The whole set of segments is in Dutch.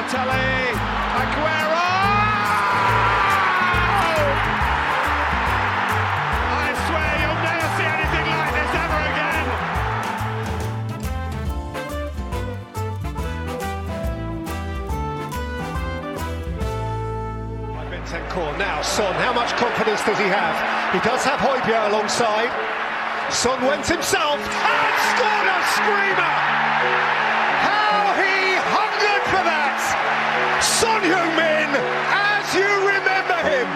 Balotelli, Aguero! I swear you'll never see anything like this ever again. Bentancur now. Son, how much confidence does he have? He does have Højbjerg alongside. Son went himself and scored a screamer. Son Heung-min, as you remember him.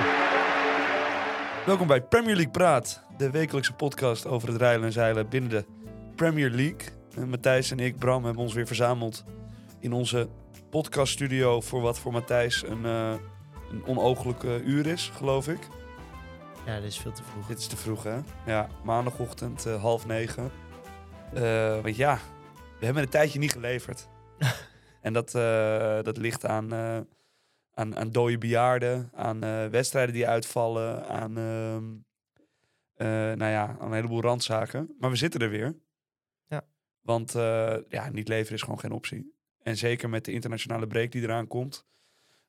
Welkom bij Premier League Praat, de wekelijkse podcast over het rijden en zeilen binnen de Premier League. En Matthijs en ik, Bram, hebben ons weer verzameld in onze podcaststudio voor wat voor Matthijs een, eh een onooglijke uur is, geloof ik. Ja, dit is veel te vroeg. Dit is te vroeg, hè? Ja, maandagochtend eh, half negen. Eh, want ja, we hebben een tijdje niet geleverd. en dat, eh, dat ligt aan, eh, aan, aan dode bejaarden, aan eh, wedstrijden die uitvallen, aan, ehm, eh, nou ja, aan een heleboel randzaken. Maar we zitten er weer. Ja. Want ja, niet leveren is gewoon geen optie. En zeker met de internationale break die eraan komt,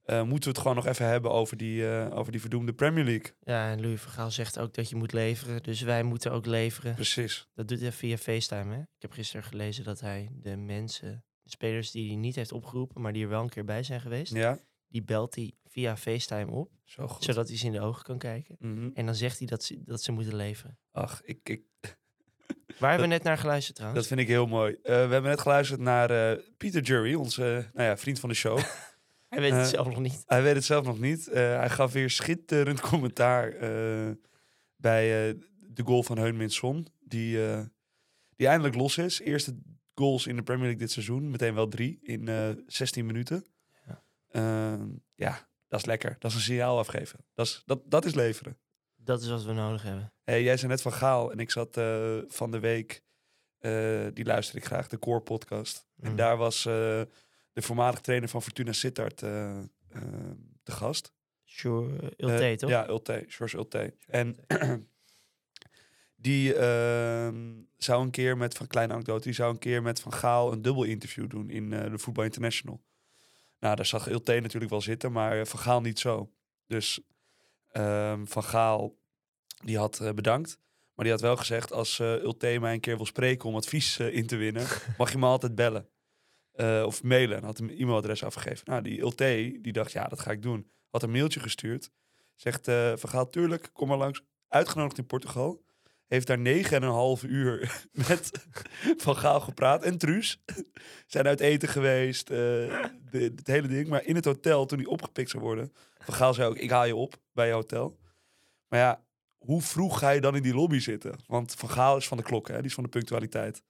moeten we het gewoon nog even hebben over die, eh, over die verdoemde Premier League. Ja, en Louis Vergaal zegt ook dat je moet leveren. Dus wij moeten ook leveren. Precies. Dat doet hij via FaceTime, hè? Ik heb gisteren gelezen dat hij de mensen, de spelers die hij niet heeft opgeroepen, maar die er wel een keer bij zijn geweest, Ja, die belt hij via FaceTime op, zo goed. zodat hij ze in de ogen kan kijken. Mhm. En dan zegt hij dat ze, dat ze moeten leveren. Ach, ik, ik, Waar hebben we net naar geluisterd trouwens? dat vind ik heel mooi. Eh, we hebben net geluisterd naar eh Pieter Jury, onze nou ja, vriend van de show. hij weet het eh, zelf nog niet. hij weet het zelf nog niet. Hij gaf weer schitterend commentaar bij de goal van Heun-Min Son. Die, die eindelijk los is. Eerste goals in de Premier League dit seizoen. Meteen wel drie in eh 16 minuten. Ja. Ehm, ja, dat is lekker. Dat is een signaal afgeven. Dat is, dat, dat is leveren. Dat is wat we nodig hebben. Hey, jij zei net van Gaal en ik zat eh, van de week, eh, die luisterde ik graag, de Core podcast. En Mm. daar was de voormalig trainer van Fortuna Sittard de gast. Sure, Ulte, toch? Ja, Ulte, George Ulte. En die ehm, zou een keer met, van kleine anekdote, die zou een keer met Van Gaal een dubbel interview doen in eh, de Voetbal International. Nou, daar zag Ulte natuurlijk wel zitten, maar eh, Van Gaal niet zo. Dus ehm, Van Gaal, die had eh, bedankt. Maar die had wel gezegd, als eh Ulte mij een keer wil spreken om advies in te winnen, mag je me altijd bellen. Of mailen. En had hem een e-mailadres afgegeven. Nou, die Ulte, die dacht, ja, dat ga ik doen. Had een mailtje gestuurd. Zegt Van Gaal, tuurlijk, kom maar langs. Uitgenodigd in Portugal. Heeft daar negen en een half uur met Van Gaal gepraat. En Truus. Zijn uit eten geweest. eh, het hele ding. Maar in het hotel, toen hij opgepikt zou worden. Van Gaal zei ook, ik haal je op bij je hotel. Maar ja, hoe vroeg ga je dan in die lobby zitten? Want Van Gaal is van de klok, hè? die is van de punctualiteit.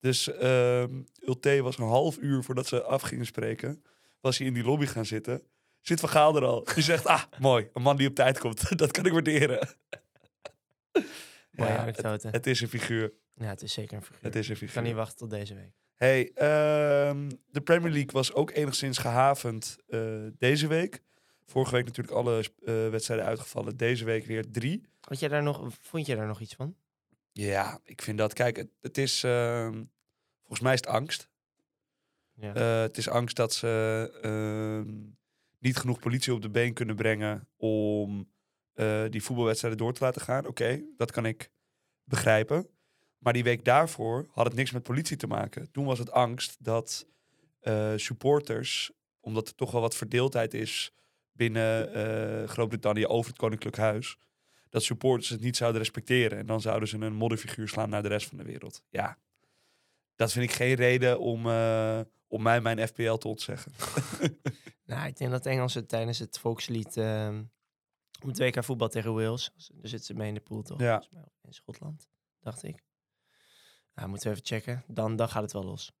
Dus ehm Ulte was een half uur voordat ze af gingen spreken. Was hij in die lobby gaan zitten. Zit Van Gaal er al. Die zegt, ah, mooi. Een man die op tijd komt. Dat kan ik waarderen. Mooie Ja, anekdote. Het is een figuur. ja, het is zeker een figuur. Het is een Ik kan figuur. niet wachten tot deze week. Hey, ehm, de Premier League was ook enigszins gehavend eh, deze week. Vorige week natuurlijk alle eh, wedstrijden uitgevallen. Deze week weer drie. Vond jij daar nog, vond je daar nog iets van? Ja, ik vind dat. Kijk, het, het is. ehm, volgens mij is het angst. Ja. Eh, het is angst dat ze ehm, niet genoeg politie op de been kunnen brengen om eh, die voetbalwedstrijden door te laten gaan. Oké, dat kan ik begrijpen. Maar die week daarvoor had het niks met politie te maken. Toen was het angst dat eh, supporters, omdat er toch wel wat verdeeldheid is binnen eh, Groot-Brittannië over het Koninklijk Huis, dat supporters het niet zouden respecteren. En dan zouden ze een modderfiguur slaan naar de rest van de wereld. Ja, dat vind ik geen reden om, om mij mijn FPL te ontzeggen. Nou, ik denk dat Engelsen tijdens het volkslied ehm om het WK voetbal tegen Wales, daar zitten ze mee in de pool toch? Ja. In Schotland, dacht ik. Nou, moeten we even checken. Dan, dan gaat het wel los.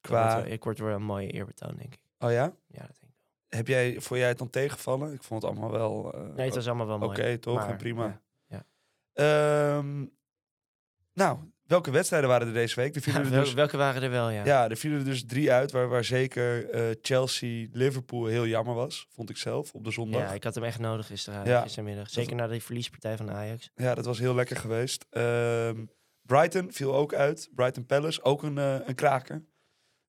Qua, wel- ik word weer een mooie eerbetoon, denk ik. oh ja? Ja, dat denk ik wel. Heb jij, vond jij het dan tegenvallen? Ik vond het allemaal wel... eh, Nee, het was allemaal wel Oké, mooi. toch? maar, en prima. ja. Ehm, nou, welke wedstrijden waren er deze week? Vielen Ja, er wel- dus, welke waren er wel, ja. ja, er vielen er dus drie uit, waar, waar zeker eh, Chelsea, Liverpool heel jammer was, vond ik zelf, op de zondag. Ja, ik had hem echt nodig gisteren, Ja. gistermiddag. Zeker na die verliespartij van Ajax. Ja, dat was heel lekker geweest. Ehm, Brighton viel ook uit. Brighton Palace, ook een, eh, een kraker.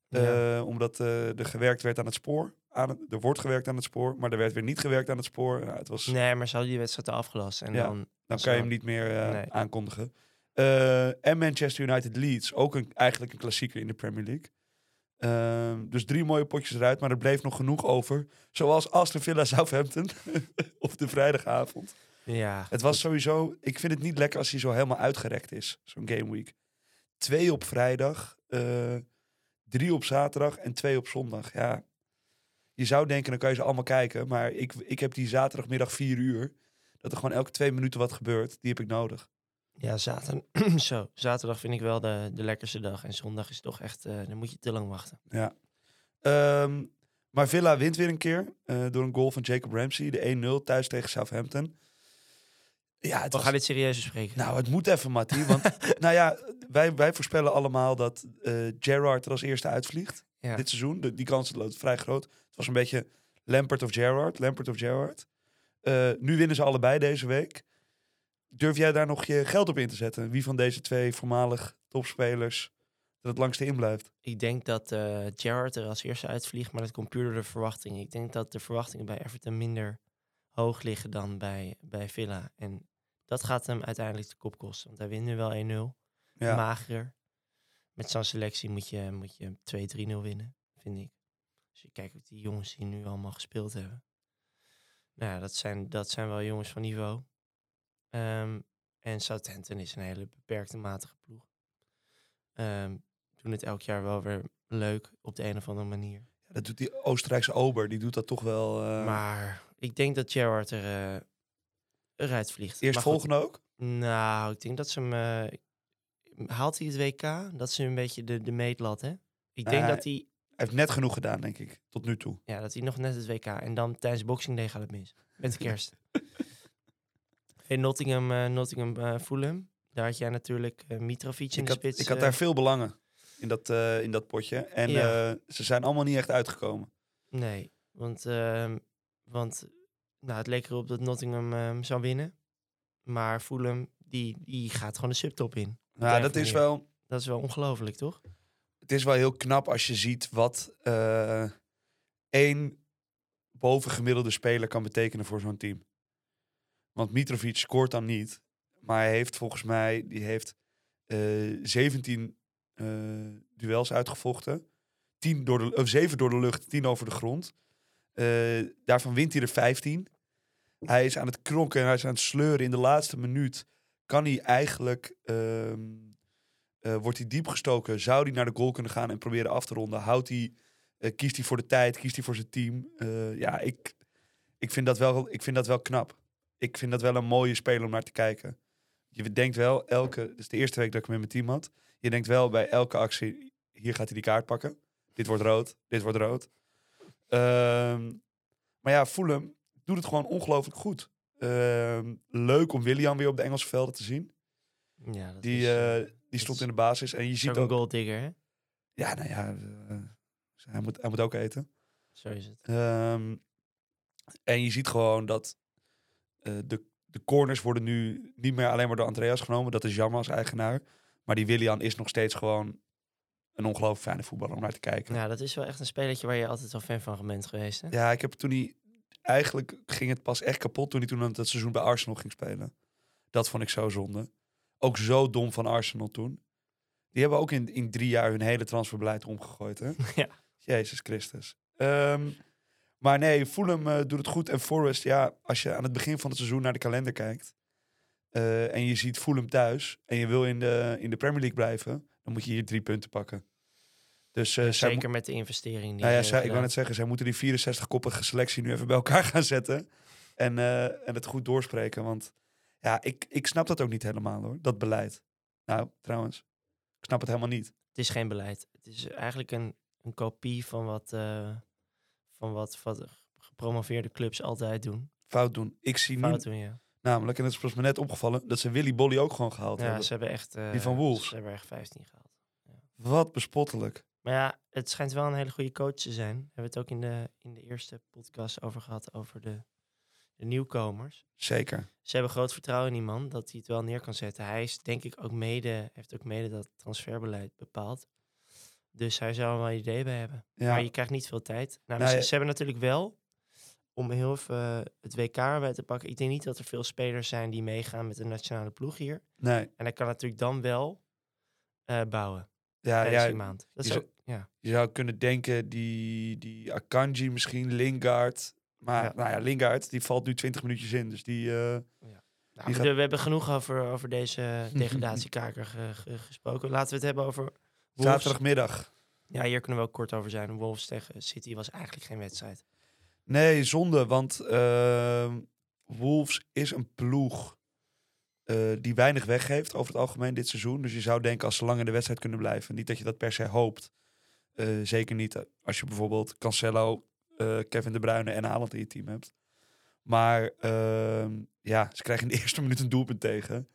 Ja. Eh, omdat er gewerkt werd aan het spoor. aan het, er wordt gewerkt aan het spoor, maar er werd weer niet gewerkt aan het spoor. Het was, Nee, maar ze hadden die wedstrijd afgelast. En Ja. dan, dan kan je hem niet meer Nee. aankondigen. Eh, en Manchester United Leeds, ook een, eigenlijk een klassieker in de Premier League. Ehm, dus drie mooie potjes eruit, maar er bleef nog genoeg over. Zoals Aston Villa Southampton op de vrijdagavond. Ja, Het was sowieso, ik vind het niet lekker als hij zo helemaal uitgerekt is, zo'n game week. Twee op vrijdag, eh, drie op zaterdag en twee op zondag. Ja, je zou denken, dan kan je ze allemaal kijken. Maar ik, ik heb die zaterdagmiddag vier uur, dat er gewoon elke twee minuten wat gebeurt. Die heb ik nodig. Ja zaterdag, zo, zaterdag vind ik wel de, de lekkerste dag. En zondag is toch echt, eh, dan moet je te lang wachten. Ja. Ehm, maar Villa wint weer een keer eh, door een goal van Jacob Ramsey. De 1-0 thuis tegen Southampton. Ja, het We was- gaan dit serieus bespreken. Nou, het moet even, Mattie. Want nou ja, wij, wij voorspellen allemaal dat eh Gerrard er als eerste uitvliegt ja. dit seizoen. De, die kans loopt vrij groot. Het was een beetje Lampert of Gerrard. Lampert of Gerrard. Nu winnen ze allebei deze week. Durf jij daar nog je geld op in te zetten? Wie van deze twee voormalig topspelers er het langste in blijft? Ik denk dat eh Gerrard er als eerste uitvliegt, maar dat komt puur door de verwachtingen. Ik denk dat de verwachtingen bij Everton minder hoog liggen dan bij, bij Villa. En dat gaat hem uiteindelijk de kop kosten. Want hij wint nu wel 1-0. Ja. Magerer. Met zo'n selectie moet je, moet je 2-3-0 winnen, vind ik. Als je kijkt wat die jongens die nu allemaal gespeeld hebben. Nou ja, dat zijn, dat zijn wel jongens van niveau. Ehm, en Southampton is een hele beperkte matige ploeg. Ehm, doen het elk jaar wel weer leuk op de een of andere manier. Dat doet die Oostenrijkse ober. Die doet dat toch wel... eh, maar ik denk dat Gerrard er, eh eruit vliegt. eerst volgende ook? Nou, ik denk dat ze hem... eh, haalt hij het WK? Dat is een beetje de, de meetlat, hè? Ik denk dat hij, Hij heeft net genoeg gedaan, denk ik. Tot nu toe. ja, dat hij nog net het WK... En dan tijdens Boxing Day gaat het mis. Met de kerst. hey, Nottingham, eh, Nottingham eh, Fulham. Daar had jij natuurlijk eh, Mitrovic in Ik de had, spits. ik had daar veel belangen in dat, in dat potje. En Ja. ze zijn allemaal niet echt uitgekomen. Nee, want, ehm, want nou, het leek erop dat Nottingham ehm, zou winnen. Maar Fulham, die, die gaat gewoon de subtop in. Nou, dat is wel... Dat is wel ongelooflijk, toch? het is wel heel knap als je ziet wat één bovengemiddelde speler kan betekenen voor zo'n team. Want Mitrovic scoort dan niet, maar hij heeft volgens mij die heeft eh 17 eh, duels uitgevochten. 10 door de, of 7 door de lucht, 10 over de grond. Eh, daarvan wint hij er 15. Hij is aan het krokken en hij is aan het sleuren. In de laatste minuut kan hij eigenlijk ehm, eh, wordt hij diep gestoken, zou hij naar de goal kunnen gaan en proberen af te ronden? Houdt hij, eh, kiest hij voor de tijd, kiest hij voor zijn team? Eh, ja, ik, ik, vind dat wel, ik vind dat wel knap. Ik vind dat wel een mooie speler om naar te kijken. Je denkt wel, elke, dus de eerste week dat ik hem in mijn team had, je denkt wel bij elke actie, hier gaat hij die kaart pakken. Dit wordt rood, dit wordt rood. Ehm, maar ja, Fulham doet het gewoon ongelooflijk goed. Ehm, leuk om William weer op de Engelse velden te zien. Ja, dat Die, is, eh, eh, die stond in de basis. En je ziet ook een ook... goaldigger, hè? Ja, nou ja, eh, hij, moet, hij moet ook eten. Zo is het. Ehm, en je ziet gewoon dat de, de corners worden nu niet meer alleen maar door Andreas genomen. Dat is jammer als eigenaar. Maar die Willian is nog steeds gewoon een ongelooflijk fijne voetballer om naar te kijken. Ja, dat is wel echt een spelertje waar je altijd wel fan van bent geweest, hè? Ja, ik heb toen hij... Eigenlijk ging het pas echt kapot toen hij toen het seizoen bij Arsenal ging spelen. Dat vond ik zo zonde. Ook zo dom van Arsenal toen. Die hebben ook in, in drie jaar hun hele transferbeleid omgegooid, hè? Ja. Jezus Christus. Ehm, maar nee, Fulham eh, doet het goed. En Forest, ja, als je aan het begin van het seizoen naar de kalender kijkt... eh, en je ziet Fulham thuis... en je wil in de, in de Premier League blijven... dan moet je hier drie punten pakken. Dus eh, Zeker met de investering die nou ja, zij, ik wou net zeggen, zij moeten die 64-koppige selectie nu even bij elkaar gaan zetten. En, en het goed doorspreken. Want ja, ik, ik snap dat ook niet helemaal hoor, dat beleid. Nou, trouwens, ik snap het helemaal niet. Het is geen beleid. Het is eigenlijk een, een kopie van wat, van wat, wat gepromoveerde clubs altijd doen. Fout doen. Ik zie Fout doen, ja. namelijk, en dat is me net opgevallen, dat ze Willy Bolly ook gewoon gehaald Ja, hebben. ze hebben echt... eh, Die van Wolves. Ze hebben echt 15 gehaald. Wat bespottelijk. Maar ja, het schijnt wel een hele goede coach te zijn. We hebben het ook in de, in de eerste podcast over gehad, over de, de nieuwkomers. Zeker. Ze hebben groot vertrouwen in die man, dat hij het wel neer kan zetten. Hij is denk ik ook mede, heeft ook mede dat transferbeleid bepaald. Dus hij zou wel een idee bij hebben. Ja. Maar je krijgt niet veel tijd. Nou, Nee. ze, ze hebben natuurlijk wel, om heel even eh, het WK erbij te pakken. Ik denk niet dat er veel spelers zijn die meegaan met de nationale ploeg hier. Nee, En hij kan natuurlijk dan wel eh, bouwen ja, ja, die maand. Dat je is ook, ja. je zou kunnen denken die, die Akanji misschien, Lingard. Maar Ja. nou ja, Lingard, die valt nu 20 minuutjes in. Dus die, eh, Nou, Die we, gaat- we hebben genoeg over, over deze degradatiekaker ge- ge- gesproken. Laten we het hebben over Wolves. zaterdagmiddag. Ja, hier kunnen we ook kort over zijn. Wolves tegen City was eigenlijk geen wedstrijd. Nee, zonde, want ehm, Wolves is een ploeg eh, die weinig weggeeft over het algemeen dit seizoen. Dus je zou denken als ze lang in de wedstrijd kunnen blijven. Niet dat je dat per se hoopt. Eh, zeker niet als je bijvoorbeeld Cancelo, eh, Kevin De Bruyne en Haaland in je team hebt. Maar ehm, ja, ze krijgen in de eerste minuut een doelpunt tegen.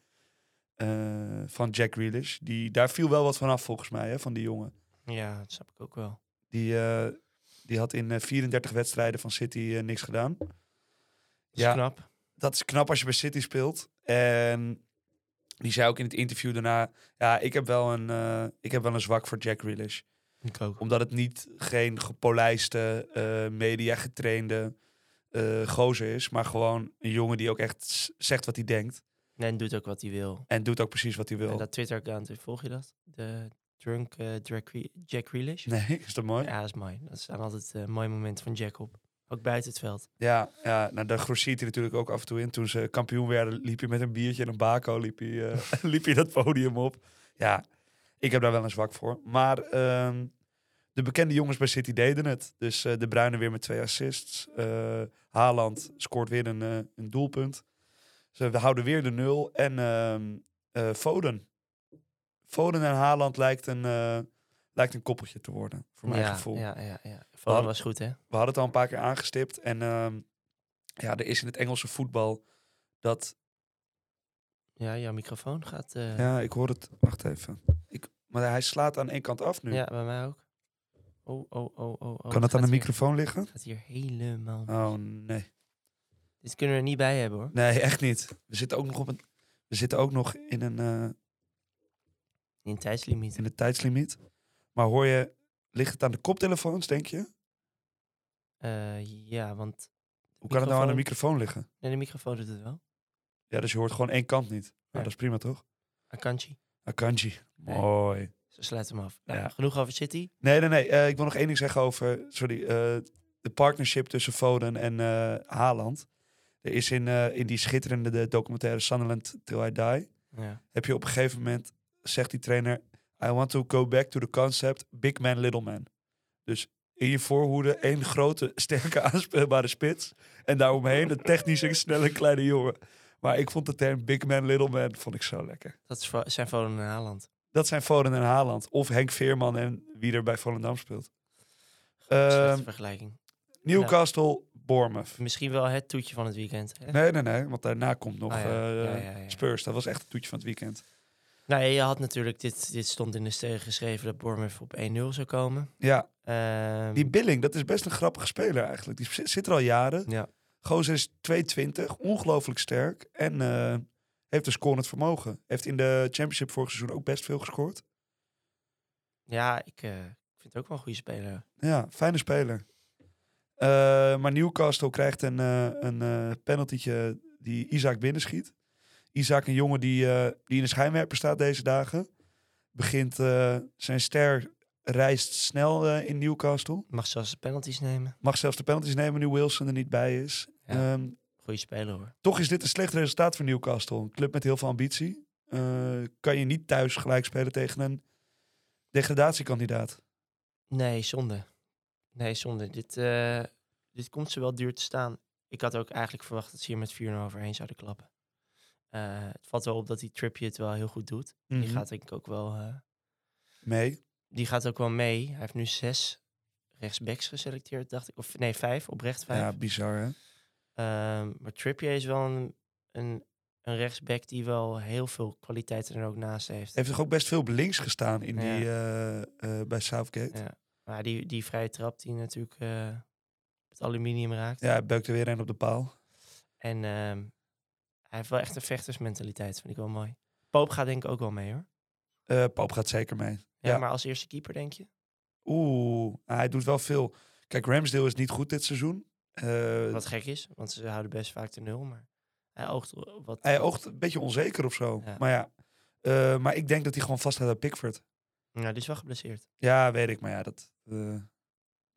Eh, van Jack Grealish. Die, daar viel wel wat van af volgens mij, hè, van die jongen. Ja, dat snap ik ook wel. Die, eh, die had in eh, 34 wedstrijden van City eh, niks gedaan. Dat is Ja. knap. dat is knap als je bij City speelt. En die zei ook in het interview daarna... Ja, ik heb wel een, eh, ik heb wel een zwak voor Jack Grealish. Ik ook. Omdat het niet geen gepolijste, eh media getrainde eh gozer is. Maar gewoon een jongen die ook echt zegt wat hij denkt. En doet ook wat hij wil. En doet ook precies wat hij wil. En dat Twitter-account, volg je dat? De Drunk eh, Jack Grealish? Nee, is dat mooi? Ja, Ja, dat is mooi. Dat staan altijd eh, mooie momenten van Jack op. Ook buiten het veld. ja, nou, daar grossiert hij natuurlijk ook af en toe in. Toen ze kampioen werden, liep hij met een biertje en een bako. Liep hij, eh, liep hij dat podium op. Ja, ik heb daar wel een zwak voor. Maar ehm, de bekende jongens bij City deden het. Dus eh, De Bruyne weer met twee assists. Eh Haaland scoort weer een, eh, een doelpunt. Ze houden weer de nul. En eh, Foden. Foden en Haaland lijkt een, eh, lijkt een koppeltje te worden, voor mijn ja, gevoel. Ja, ja, ja. Foden was goed, hè? We hadden het al een paar keer aangestipt. En ehm, ja, er is in het Engelse voetbal dat... Ja, jouw microfoon gaat... eh, ja. Ja, ik hoor het. Wacht even. Ik, maar hij slaat aan één kant af nu. bij mij ook. Oh, oh, oh, oh. oh. kan dat aan de hier- microfoon liggen? gaat hier helemaal... Oh, nee. Dit kunnen we er niet bij hebben, hoor. Nee, echt niet. We zitten ook nog, op een, we zitten ook nog in, een, eh, In tijdslimiet. in de tijdslimiet. Maar hoor je... Ligt het aan de koptelefoons, denk je? Eh, ja, want... Hoe kan het nou aan de Microfoon. liggen? Nee, de microfoon doet het wel. Ja, dus je hoort gewoon één kant niet. Nou, Nee. dat is prima, toch? Akanji. Akanji. Nee. Mooi. Ze sluit hem af. Nou, Ja. Genoeg over City. Nee, nee, nee. eh, ik wil nog één ding zeggen over sorry, de partnership tussen Foden en Haaland. Er is in, eh, in die schitterende de documentaire Sunderland Till I Die... Ja. heb je op een gegeven moment, zegt die trainer... I want to go back to the concept big man, little man. Dus in je voorhoede één grote, sterke, aanspeelbare spits. En daaromheen een technische, snelle, kleine jongen. Maar ik vond de term big man, little man vond ik zo lekker. Dat zijn Foden en Haaland. Dat zijn Foden en Haaland. Of Henk Veerman en wie er bij Volendam speelt. Ehm, vergelijking. Newcastle, Bournemouth. Misschien wel het toetje van het weekend. Hè? Nee, nee, nee. Want daarna komt nog Ah, ja. eh, Ja, ja, ja. Spurs. Dat was echt het toetje van het weekend. Nou, je had natuurlijk, dit, dit stond in de sterren geschreven dat Bournemouth op 1-0 zou komen. Ja, Ehm, die Billing, dat is best een grappige speler eigenlijk. Die zit, zit er al jaren. ja. Gozer is 220, ongelooflijk sterk. En eh, heeft een scorend vermogen. Heeft in de Championship vorig seizoen ook best veel gescoord. ja, ik eh, vind het ook wel een goede speler. Ja, fijne speler. Eh, maar Newcastle krijgt een, eh een eh penaltytje die Isaac binnenschiet. Isaac, een jongen die, die in de schijnwerper staat deze dagen. Begint zijn ster reist snel in Newcastle. Mag zelfs de penalties nemen. Mag zelfs de penalties nemen nu Wilson er niet bij is. Ja. Ehm, Goede speler hoor. toch is dit een slecht resultaat voor Newcastle. Een club met heel veel ambitie. Kan je niet thuis gelijk spelen tegen een degradatiekandidaat. Nee, zonde. Nee, zonde. Dit, eh, dit komt ze wel duur te staan. Ik had ook eigenlijk verwacht dat ze hier met 4-0 overheen zouden klappen. Eh, het valt wel op dat die Trippier het wel heel goed doet. Die Mhm. gaat denk ik ook wel... eh, mee. die gaat ook wel mee. Hij heeft nu zes rechtsbacks geselecteerd, dacht ik. Of nee, vijf, oprecht vijf. Ja, bizar hè. Ehm, maar Trippier is wel een, een, een rechtsback die wel heel veel kwaliteiten er ook naast heeft. Heeft toch ook best veel op links gestaan in Ja. die, bij Southgate. Ja. Maar die, die vrije trap die natuurlijk eh, het aluminium raakt. hij beukt er weer een op de paal. En ehm, hij heeft wel echt een vechtersmentaliteit, vind ik wel mooi. Poop gaat denk ik ook wel mee hoor. Eh Poop gaat zeker mee. Ja, Ja. maar als eerste keeper denk je? Oeh, ah, hij doet wel veel. Kijk, Ramsdale is niet goed dit seizoen. Eh, Wat gek is, want ze houden best vaak de nul. Maar hij oogt wat... hij oogt een beetje onzeker of zo. Ja. Maar ja, eh, maar ik denk dat hij gewoon vasthoudt aan Pickford. Ja, die is wel geblesseerd. Ja, weet ik. Maar ja, dat, eh,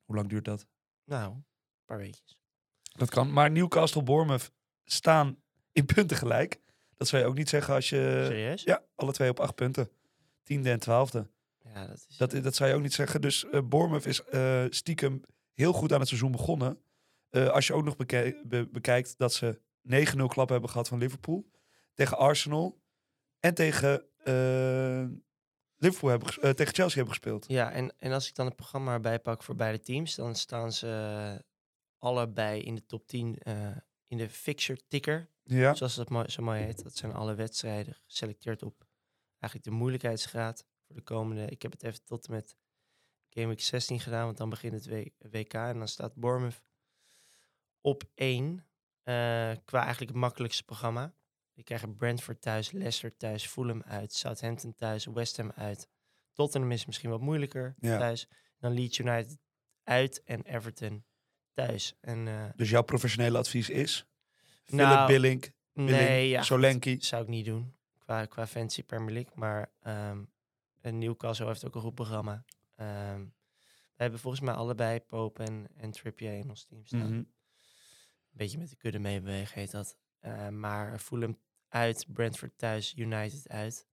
hoe lang duurt dat? Nou, een paar weekjes. Dat kan. Maar Newcastle, Bournemouth staan in punten gelijk. Dat zou je ook niet zeggen als je... Serieus? Ja, alle twee op acht punten. Tiende en twaalfde. Ja, dat is... Dat, dat zou je ook niet zeggen. Dus eh Bournemouth is eh, stiekem heel goed aan het seizoen begonnen. Als je ook nog beke- be- bekijkt dat ze 9-0 klap hebben gehad van Liverpool. Tegen Arsenal. En tegen, Liverpool hebben, eh, tegen Chelsea hebben gespeeld. Ja, en, en als ik dan het programma erbij pak voor beide teams, dan staan ze eh, allebei in de top 10 eh, in de fixture ticker, Ja. zoals dat mooi, zo mooi heet. Dat zijn alle wedstrijden geselecteerd op eigenlijk de moeilijkheidsgraad voor de komende. Ik heb het even tot en met Game Week 16 gedaan, want dan begint het WK en dan staat Bournemouth op 1 qua eigenlijk het makkelijkste programma. Die krijgen Brentford thuis, Leicester thuis, Fulham uit, Southampton thuis, West Ham uit. Tottenham is misschien wat moeilijker Ja. thuis. Dan Leeds United uit en Everton thuis. En, eh, Dus jouw professionele advies is? Philip Nou, Billink, Billing, nee, ja, Solanke. zou ik niet doen qua, qua fancy Premier League. Maar en Newcastle heeft ook een goed programma. Ehm, we hebben volgens mij allebei Pope en, en Trippier in ons team staan. Mhm. Een beetje met de kudde meebewegen heet dat. Eh, maar Fulham uit, Brentford thuis, United uit.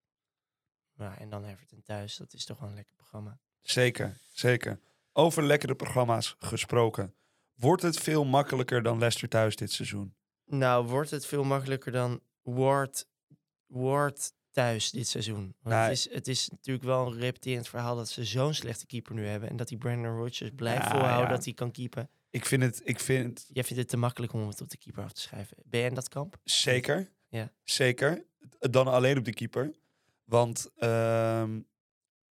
Nou, en dan Everton thuis. Dat is toch wel een lekker programma. Zeker, zeker. Over lekkere programma's gesproken. Wordt het veel makkelijker dan Leicester thuis dit seizoen? Nou, wordt het veel makkelijker dan Ward, Ward thuis dit seizoen? Want Nou, het, is, het is natuurlijk wel een repeterend verhaal dat ze zo'n slechte keeper nu hebben. En dat die Brandon Rodgers blijft Ja, volhouden ja. dat hij kan keepen. Ik vind het, ik vind Jij vindt het te makkelijk om het op de keeper af te schrijven. Ben jij in dat kamp? zeker, Ja. zeker, dan alleen op de keeper. Want ehm,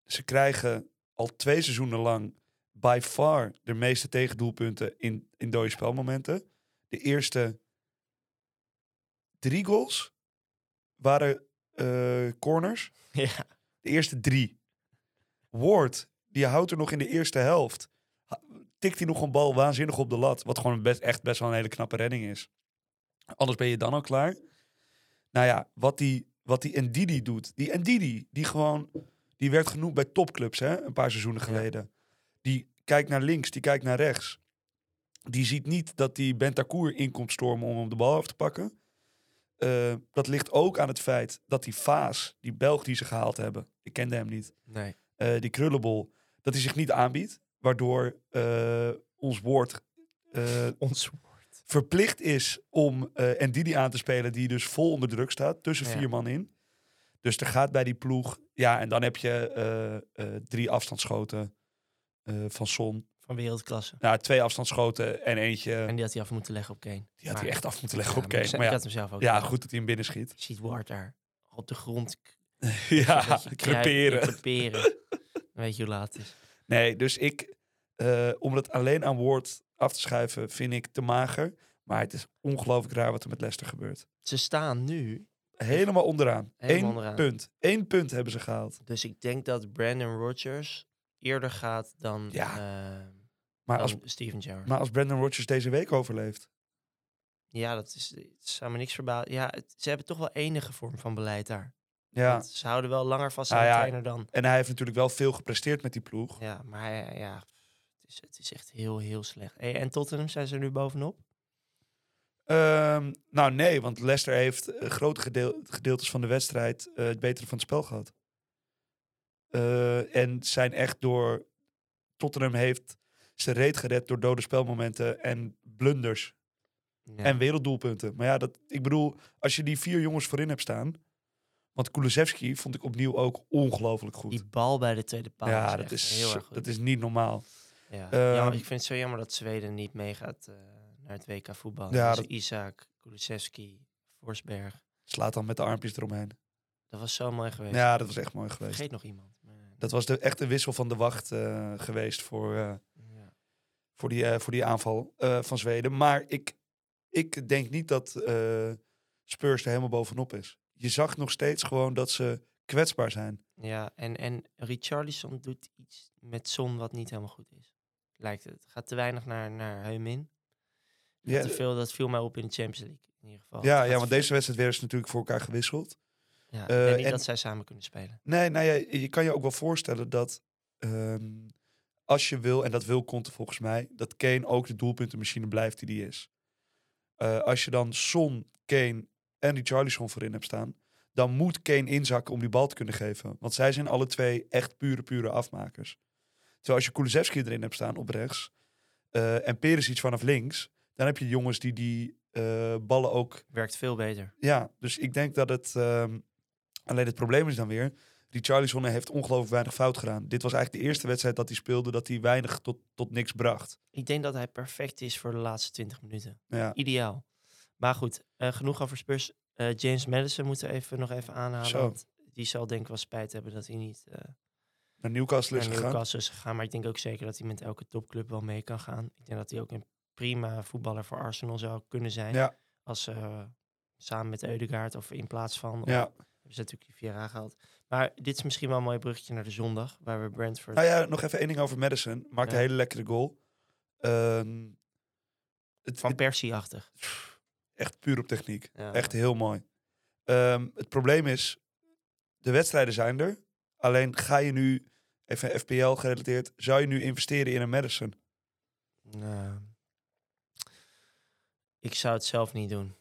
ze krijgen al twee seizoenen lang by far de meeste tegendoelpunten in, in dode spelmomenten. De eerste drie goals waren eh, corners. ja. De eerste drie. Ward, die houdt er nog in de eerste helft. Tikt hij nog een bal waanzinnig op de lat. Wat gewoon best, echt best wel een hele knappe redding is. Anders ben je dan al klaar. Nou ja, wat die, wat die Ndidi doet. Die Ndidi, die gewoon... Die werd genoemd bij topclubs, hè? Een paar seizoenen Ja. geleden. Die kijkt naar links, die kijkt naar rechts. Die ziet niet dat die Bentancur in komt stormen om hem de bal af te pakken. Eh, dat ligt ook aan het feit dat die Vaas, die Belg die ze gehaald hebben, ik kende hem niet, Nee. eh, die krullenbol, dat hij zich niet aanbiedt. Waardoor eh, ons woord eh, Ons woord. verplicht is om eh Ndidi aan te spelen, die dus vol onder druk staat, tussen Ja. vier man in. Dus er gaat bij die ploeg, ja, en dan heb je drie afstandsschoten van Son. Van wereldklasse. Nou, twee afstandsschoten en eentje, En die had hij af moeten leggen op Kane. die had hij echt af moeten leggen Ja, op Kane. Maar ik ja, had hem zelf ook. ja, gedaan. goed dat hij hem binnenschiet. Je ziet Ward daar op de grond ja, creperen. Dan weet je hoe laat het is. Nee, dus ik, eh, om het alleen aan woord af te schuiven, vind ik te mager. Maar het is ongelooflijk raar wat er met Leicester gebeurt. Ze staan nu, Helemaal onderaan. Helemaal Eén onderaan. punt. Eén punt hebben ze gehaald. dus ik denk dat Brandon Rodgers eerder gaat dan, Ja. eh, Maar dan als, Steven Gerrard. maar als Brandon Rodgers deze week overleeft. Ja, dat is, het zou me niks verbazen. Ja, het- ze hebben toch wel enige vorm van beleid daar. Ja. Want ze houden wel langer vast Ah, aan de ja. trainer dan. En hij heeft natuurlijk wel veel gepresteerd met die ploeg. Ja, maar hij- ja, het is, het is echt heel, heel slecht. Hey, en Tottenham zijn ze er nu bovenop? Ehm, nou nee, want Leicester heeft eh, grote gedeel- gedeeltes van de wedstrijd eh, het betere van het spel gehad. Eh, en zijn echt door... Tottenham heeft ze reed gered door dode spelmomenten en blunders. Ja. En werelddoelpunten. Maar ja, dat, ik bedoel, als je die vier jongens voorin hebt staan... Want Kulusevski vond ik opnieuw ook ongelooflijk goed. Die bal bij de tweede paal ja, dat is, heel erg goed. dat is niet normaal. Ja. Ehm, ik vind het zo jammer dat Zweden niet meegaat eh, naar het WK voetbal. Ja, Ja, dat- Isaac, Kulusevski, Forsberg. Slaat dan met de armpjes eromheen. Dat was zo mooi geweest. Ja, dat was echt mooi geweest. Vergeet nog iemand. Maar, Dat was de echte wissel van de wacht eh, geweest voor, eh, ja. voor, die, voor die aanval van Zweden. Maar ik, ik denk niet dat Spurs er helemaal bovenop is. Je zag nog steeds gewoon dat ze kwetsbaar zijn. Ja, en, en Richarlison doet iets met Son wat niet helemaal goed is. Lijkt het. Gaat te weinig naar, naar Heumin. Ja, te veel, dat viel mij op in de Champions League. In ieder geval. ja, ja, want deze wedstrijd werden ze natuurlijk voor elkaar gewisseld. Ja, eh, ik denk niet en- dat zij samen kunnen spelen. Nee, nou ja, je kan je ook wel voorstellen dat ehm, als je wil, en dat wil Conte volgens mij, dat Kane ook de doelpuntenmachine blijft die die is. Eh, als je dan Son, Kane en Richarlison voorin hebt staan, dan moet Kane inzakken om die bal te kunnen geven. Want zij zijn alle twee echt pure, pure afmakers. Terwijl als je Kulusevski erin hebt staan op rechts eh en Perisic vanaf links, dan heb je jongens die die eh, ballen ook Werkt veel beter. ja, dus ik denk dat het... ehm, alleen het probleem is dan weer... Richarlison heeft ongelooflijk weinig fout gedaan. Dit was eigenlijk de eerste wedstrijd dat hij speelde... dat hij weinig tot, tot niks bracht. Ik denk dat hij perfect is voor de laatste 20 minuten. Ja, Ideaal. Maar goed, eh, genoeg over Spurs. James Madison moeten we even, nog even aanhalen. Zo. Want die zal denk ik wel spijt hebben dat hij niet naar Newcastle is naar gegaan. Newcastle is gegaan. Maar ik denk ook zeker dat hij met elke topclub wel mee kan gaan. Ik denk dat hij ook een prima voetballer voor Arsenal zou kunnen zijn. Ja, Als eh, samen met Eudegaard of in plaats van. Ja. hebben ze natuurlijk die Vieira gehaald. Maar dit is misschien wel een mooi bruggetje naar de zondag. Waar we Brentford... Nou ja, nog even één ding over Madison. Maakt Ja. een hele lekkere goal. Ehm, het, van Persie-achtig. echt puur op techniek. Ja. Echt heel mooi. Ehm, het probleem is, de wedstrijden zijn er. Alleen ga je nu, even FPL gerelateerd, zou je nu investeren in een Madison? Nou, ik zou het zelf niet doen.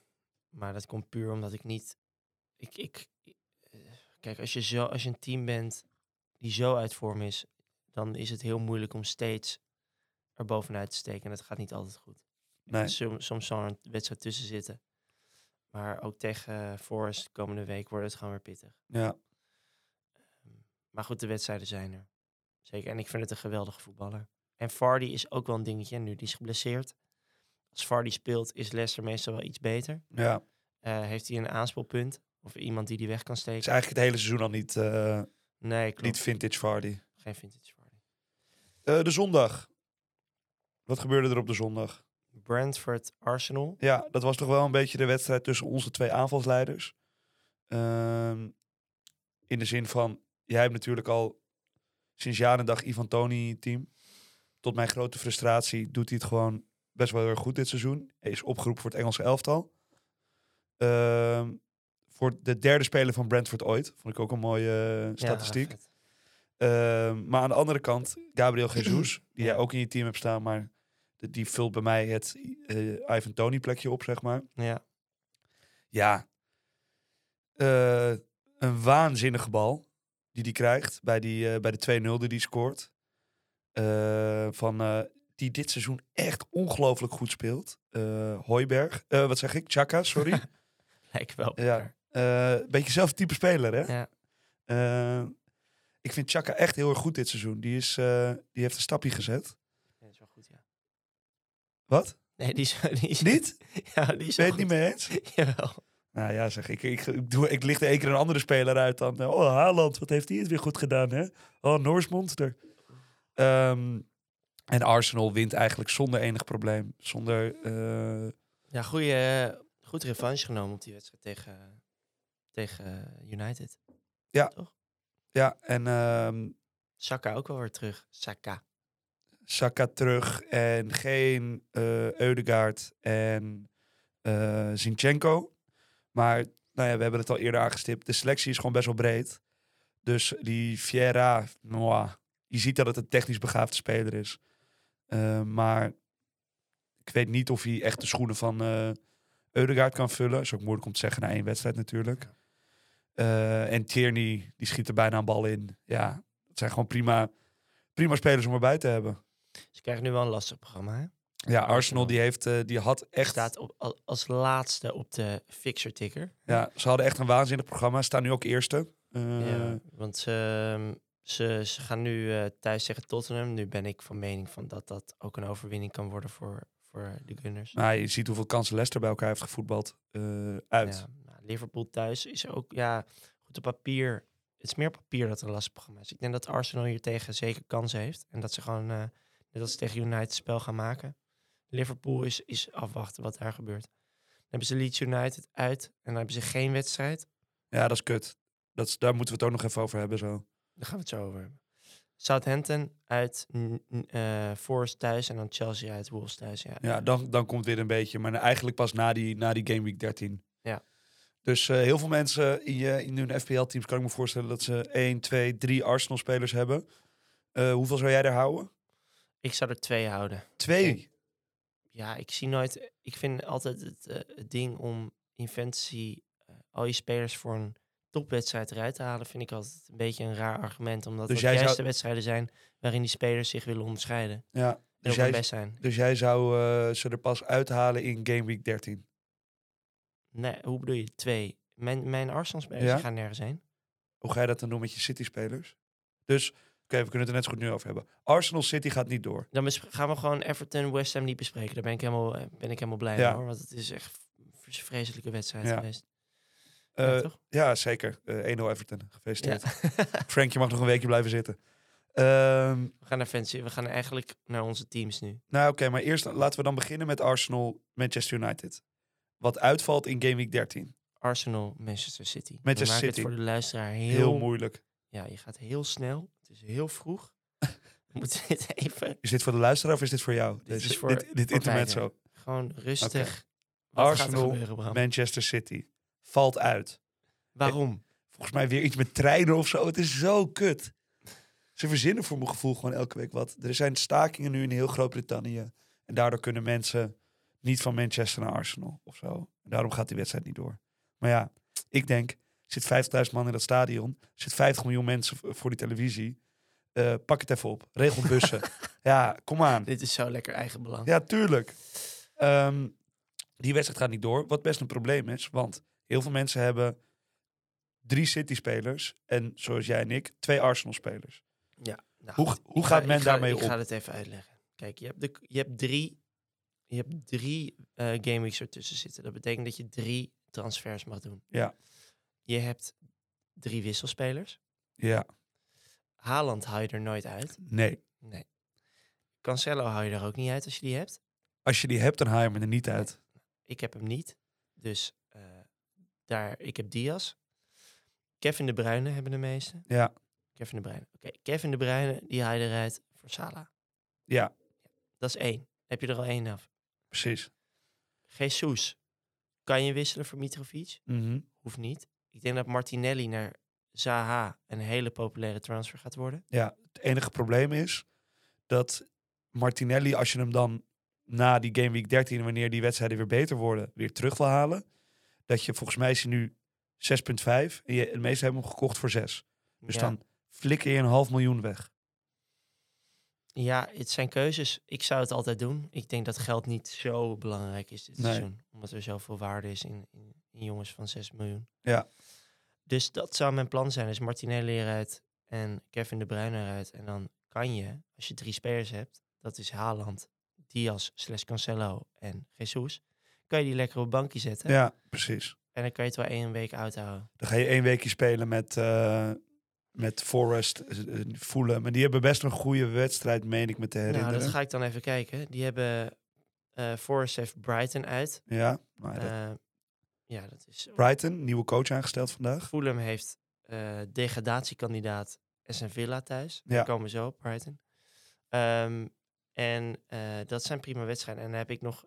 Maar dat komt puur omdat ik niet. Ik, ik, kijk, als je, zo, als je een team bent die zo uit vorm is, dan is het heel moeilijk om steeds er bovenuit te steken. En dat gaat niet altijd goed. Nee. Soms, soms zal er een wedstrijd tussen zitten. Maar ook tegen eh, Forest komende week wordt het gewoon weer pittig. Ja, Maar goed, de wedstrijden zijn er. Zeker. En ik vind het een geweldige voetballer. En Vardy is ook wel een dingetje. Nu, die is geblesseerd. Als Vardy speelt, is Leicester meestal wel iets beter. ja. Eh, heeft hij een aanspeelpunt? Of iemand die die weg kan is steken? eigenlijk het hele seizoen al niet, eh, Nee, klopt. niet vintage Vardy. Geen vintage Vardy. Eh, de zondag. Wat gebeurde er op de zondag? Brentford, Arsenal. Ja, dat was toch wel een beetje de wedstrijd tussen onze twee aanvalsleiders. Ehm, in de zin van, jij hebt natuurlijk al sinds jaar en dag Ivan je team. Tot mijn grote frustratie doet hij het gewoon best wel heel erg goed dit seizoen. Hij is opgeroepen voor het Engelse elftal. Ehm, voor de derde speler van Brentford ooit. Vond ik ook een mooie eh, statistiek. Ehm, maar aan de andere kant, Gabriel Jesus, die Ja. jij ook in je team hebt staan, maar die vult bij mij het eh Ivan Tony plekje op, zeg maar. Ja, Ja, Eh, een waanzinnige bal die die krijgt bij, die, eh, bij de 2-0 die scoort. Eh, van, eh, die dit seizoen echt ongelooflijk goed speelt. Hooiberg, wat zeg ik? Chaka, sorry. lijkt wel. Ja. Eh beetje zelfde type speler, hè? ja. Ik vind Chaka echt heel erg goed dit seizoen. Die, is, die heeft een stapje gezet. Ja, is wel goed, ja. Wat? Nee, die is, die is Niet? Ja, die is je het niet mee eens? Jawel. Nou ja, zeg ik. Ik, ik, doe, ik licht één keer een andere speler uit dan. eh, oh, Haaland, wat heeft hij het weer goed gedaan, hè? Oh, Noors monster. Ehm, en Arsenal wint eigenlijk zonder enig probleem. Zonder. eh, Ja, goeie, eh, goed revanche genomen op die wedstrijd tegen, tegen United. ja, en ehm, Saka ook wel weer terug. Saka. Saka terug. En geen eh Eudegaard en Zinchenko. Maar nou ja, we hebben het al eerder aangestipt. De selectie is gewoon best wel breed. Dus die nou, je ziet dat het een technisch begaafde speler is. Eh, maar ik weet niet of hij echt de schoenen van eh Eudegaard kan vullen. Is ook moeilijk om te zeggen na één wedstrijd natuurlijk. Eh, en Tierney, die schiet er bijna een bal in. Ja, het zijn gewoon prima, prima spelers om erbij te hebben. Ze krijgen nu wel een lastig programma, hè? Ja, Arsenal die heeft, eh, die had echt, Staat op, als laatste op de fixer ticker. ja, ze hadden echt een waanzinnig programma. Staan nu ook eerste. Eh, Ja, want ze, ze, ze gaan nu eh, thuis tegen Tottenham. Nu ben ik van mening van dat dat ook een overwinning kan worden voor, voor de Gunners. Maar je ziet hoeveel kansen Leicester bij elkaar heeft gevoetbald uit. Ja, nou, Liverpool thuis is ook, ja, goed op papier. Het is meer papier dat een lastig programma is. Ik denk dat Arsenal hier tegen zeker kansen heeft. En dat ze gewoon, net als ze tegen United, spel gaan maken. Liverpool is, is afwachten wat daar gebeurt. Dan hebben ze Leeds United uit en dan hebben ze geen wedstrijd. Ja, dat is kut. Dat, is- daar moeten we het ook nog even over hebben zo. Daar gaan we het zo over hebben. Southampton uit, eh, Forest thuis en dan Chelsea uit, Wolves thuis. Ja, Ja, dan, dan komt weer een beetje. Maar eigenlijk pas na die, na die Game Week 13. Ja. Dus eh, heel veel mensen in, je, in hun FPL-teams kan ik me voorstellen dat ze 1, 2, 3 Arsenal-spelers hebben. Eh, hoeveel zou jij er houden? Ik zou er twee houden. Twee. Ja, ik zie nooit. Ik vind altijd het, eh, het ding om in fantasy eh, al je spelers voor een topwedstrijd eruit te halen, vind ik altijd een beetje een raar argument. Omdat Dus het jij juist zou- de wedstrijden zijn waarin die spelers zich willen onderscheiden. Ja. Dus jij, best zijn. dus jij zou eh, ze er pas uithalen in Game Week 13. Nee, hoe bedoel je? Twee. Mijn, mijn Arsenal-spelers Ja? gaan nergens heen. Hoe ga je dat dan doen met je City-spelers? Dus, we kunnen het er net zo goed nu over hebben. Arsenal City gaat niet door. Dan gaan we gewoon Everton, West Ham niet bespreken. Daar ben ik helemaal, eh, ben ik helemaal blij Ja. mee hoor. Want het is echt een vreselijke wedstrijd Ja. geweest. Eh, ja, ja, zeker. Eh 1-0 Everton. Gefeliciteerd. Frank, je mag nog een weekje blijven zitten. Ehm, we gaan naar fantasy. We gaan eigenlijk naar onze teams nu. nou, oké, maar eerst laten we dan beginnen met Arsenal Manchester United. Wat uitvalt in Game Week 13. Arsenal, Manchester City. Manchester City. het voor de luisteraar heel, Heel, moeilijk. Ja, je gaat heel snel. Is heel vroeg. we moeten dit even Is dit voor de luisteraar of is dit voor jou? Dit is voor- dit, dit voor intermezzo. gewoon rustig. Oké. Wat gaat er Arsenal, gebeuren, Bram? Manchester City. Valt uit. Waarom? Volgens mij weer iets met treinen of zo. Het is zo kut. Ze verzinnen voor mijn gevoel gewoon elke week wat. Er zijn stakingen nu in heel Groot-Brittannië. En daardoor kunnen mensen niet van Manchester naar Arsenal of zo. Daarom gaat die wedstrijd niet door. Maar ja, ik denk, zit 50.000 man in dat stadion. Er zit 50 miljoen mensen voor die televisie. Eh, pak het even op. Regel bussen. ja, kom aan. Dit is zo lekker eigen belang. Ja, tuurlijk. Ehm, die wedstrijd gaat niet door. Wat best een probleem is. Want heel veel mensen hebben drie City-spelers. En zoals jij en ik, twee Arsenal-spelers. Ja, nou, Hoe- hoe Ik gaat ga- men ik ga- daarmee Ik om? ga het even uitleggen. Kijk, je hebt, de, je hebt drie, je hebt drie eh gameweeks ertussen zitten. Dat betekent dat je drie transfers mag doen. Ja. Je hebt drie wisselspelers. Ja, Haaland haal je er nooit uit. nee. Nee. Cancelo haal je er ook niet uit als je die hebt. Als je die hebt, dan haal je hem er niet uit. Ik heb hem niet. Dus eh, daar, ik heb Diaz. Kevin de Bruyne hebben de meeste. Ja, Kevin de Bruyne. Oké, Kevin de Bruyne, die haal je eruit voor Salah. ja, Dat is één. Heb je er al één af. precies. Jesus. Kan je wisselen voor Mitrovic? Mhm. Hoeft niet. Ik denk dat Martinelli naar Zaha een hele populaire transfer gaat worden. Ja, het enige probleem is dat Martinelli, als je hem dan na die Game Week 13, wanneer die wedstrijden weer beter worden, weer terug wil halen, dat je volgens mij is hij nu 6,5 en je, de meesten hebben hem gekocht voor 6. Dus ja. dan flikker je een half miljoen weg. Ja, het zijn keuzes. Ik zou het altijd doen. Ik denk dat geld niet zo belangrijk is dit Nee. seizoen. Omdat er zoveel waarde is in, in, in jongens van 6 miljoen. Ja. Dus dat zou mijn plan zijn. Dus Martinelli eruit en Kevin de Bruyne eruit. En dan kan je, als je drie spelers hebt, dat is Haaland, Diaz, slash Cancelo en Jesus, kan je die lekker op bankje zetten. Ja, precies. En dan kan je het wel één week uithouden. Dan ga je één weekje spelen met, eh met Forest, eh, eh, Fulham. Maar die hebben best een goede wedstrijd, meen ik me te herinneren. Nou, dat ga ik dan even kijken. Die hebben eh Forest heeft Brighton uit. Ja, maar dat- Eh, ja, dat is. Brighton, nieuwe coach aangesteld vandaag. Fulham heeft eh, degradatiekandidaat Aston Villa thuis. Ja. Daar komen zo op, Brighton. Ehm, en dat zijn prima wedstrijden. En dan heb ik nog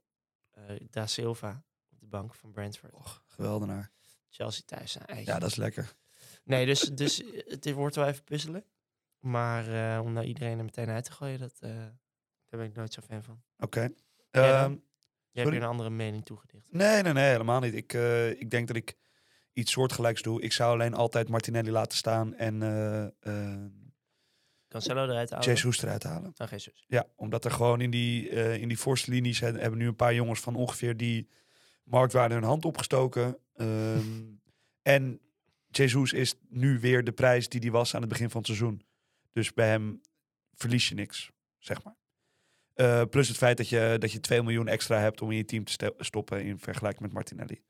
Da Silva op de bank van Brentford. Och, geweldenaar. Chelsea thuis. een eitje. Ja, dat is lekker. Nee, dus, dus eh, het wordt wel even puzzelen. Maar eh, om nou iedereen er meteen uit te gooien, dat, eh, daar ben ik nooit zo fan van. Oké. Jij? Ehm, hebt je een andere mening toegedicht. nee, nee, nee, helemaal niet. Ik, ik denk dat ik iets soortgelijks doe. Ik zou alleen altijd Martinelli laten staan en eh eh Cancelo eruit halen? Jesus eruit halen. Oh, Jesus. Ja, omdat er gewoon in die, in die voorste linies he- hebben nu een paar jongens van ongeveer die marktwaarde hun hand opgestoken. Ehm, en Jesus is nu weer de prijs die die was aan het begin van het seizoen. Dus bij hem verlies je niks, zeg maar. Eh, plus het feit dat je, dat je 2 miljoen extra hebt om in je team te stoppen in vergelijking met Martinelli.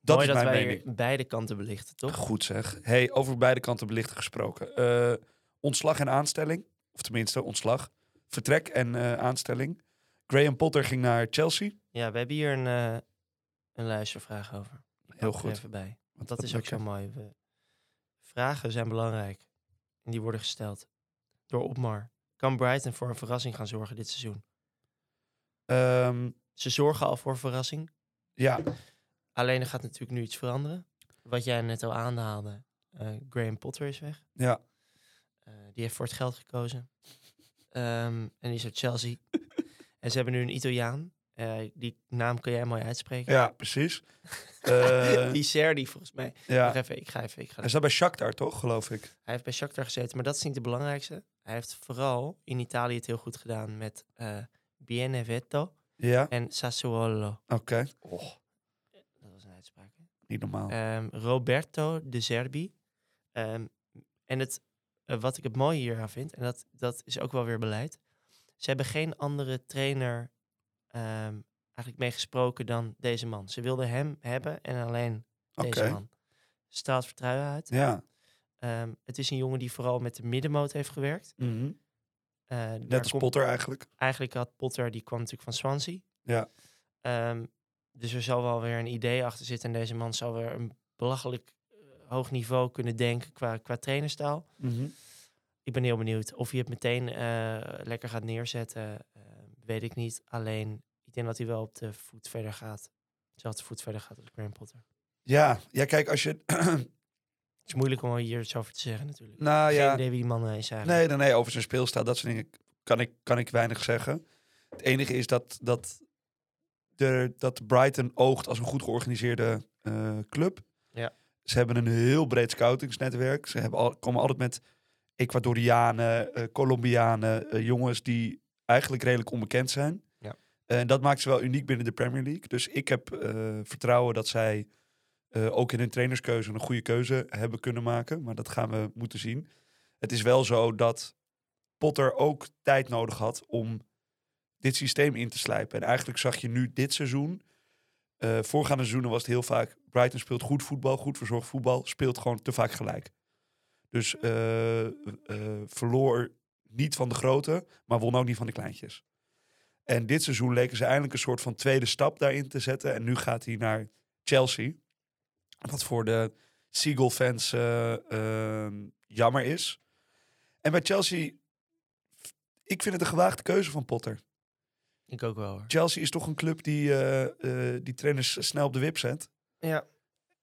Dat Mooi is dat mijn wij mening. beide kanten belichten, toch? Goed zeg. Hey, over beide kanten belichten gesproken. Eh, ontslag en aanstelling. Of tenminste, ontslag. Vertrek en eh, aanstelling. Graham Potter ging naar Chelsea. Ja, we hebben hier een, een luistervraag over. Heel goed. Even bij. Want dat is ook zo mooi. We, vragen zijn belangrijk. En die worden gesteld door Opmar. Kan Brighton voor een verrassing gaan zorgen dit seizoen? Ehm, Ze zorgen al voor verrassing. ja, Alleen er gaat natuurlijk nu iets veranderen. Wat jij net al aanhaalde. eh, Graham Potter is weg. ja. Eh, die heeft voor het geld gekozen. Ehm, en die is uit Chelsea. en ze hebben nu een Italiaan. Eh, die naam kun jij mooi uitspreken. ja, precies. Eh, die Serdi volgens mij. ja. Even, ik ga even. Ik ga Hij staat bij Shakhtar, toch, geloof ik? Hij heeft bij Shakhtar gezeten, maar dat is niet de belangrijkste. Hij heeft vooral in Italië het heel goed gedaan met eh Benevento Ja, en Sassuolo. oké. Dat was een uitspraak. hè? Niet normaal. Ehm, Roberto de Zerbi. Ehm, en het, wat ik het mooie hier aan vind, en dat, dat is ook wel weer beleid. Ze hebben geen andere trainer ehm, eigenlijk meegesproken dan deze man. Ze wilden hem hebben en alleen deze man. Straalt vertrouwen uit. Ja. Ehm, het is een jongen die vooral met de middenmoot heeft gewerkt. Mhm. Eh, daar Net als Potter eigenlijk. Eigenlijk had Potter, die kwam natuurlijk van Swansea. Ja. Ehm, dus er zal wel weer een idee achter zitten. En deze man zal weer een belachelijk eh, hoog niveau kunnen denken qua, qua trainerstaal. Mhm. Ik ben heel benieuwd of hij het meteen eh, lekker gaat neerzetten. Weet ik niet. Alleen, ik denk dat hij wel op de voet verder gaat. Dezelfde voet verder gaat als Graham Potter. Ja, ja, kijk, als je... Het is moeilijk om hier iets over te zeggen natuurlijk. nou Geen ja, idee wie die man eh, is eigenlijk. nee, nee, nee, over zijn speelstijl, dat soort dingen kan ik, kan ik weinig zeggen. Het enige is dat, dat, de, dat Brighton oogt als een goed georganiseerde eh, club. Ja. Ze hebben een heel breed scoutingsnetwerk. Ze hebben al, komen altijd met Ecuadorianen, eh, Colombianen, jongens die eigenlijk redelijk onbekend zijn. Ja. En dat maakt ze wel uniek binnen de Premier League. Dus ik heb eh, vertrouwen dat zij eh, ook in hun trainerskeuze een goede keuze hebben kunnen maken. Maar dat gaan we moeten zien. Het is wel zo dat Potter ook tijd nodig had om dit systeem in te slijpen. En eigenlijk zag je nu dit seizoen. eh, voorgaande seizoenen was het heel vaak. Brighton speelt goed voetbal, goed verzorgd voetbal. Speelt gewoon te vaak gelijk. Dus eh, eh, verloor niet van de grote, maar won ook niet van de kleintjes. En dit seizoen leken ze eindelijk een soort van tweede stap daarin te zetten. En nu gaat hij naar Chelsea. Wat voor de Seagull-fans eh, ehm, jammer is. En bij Chelsea, ik vind het een gewaagde keuze van Potter. Ik ook wel hoor. Chelsea is toch een club die, eh, eh, die trainers snel op de wip zet. Ja,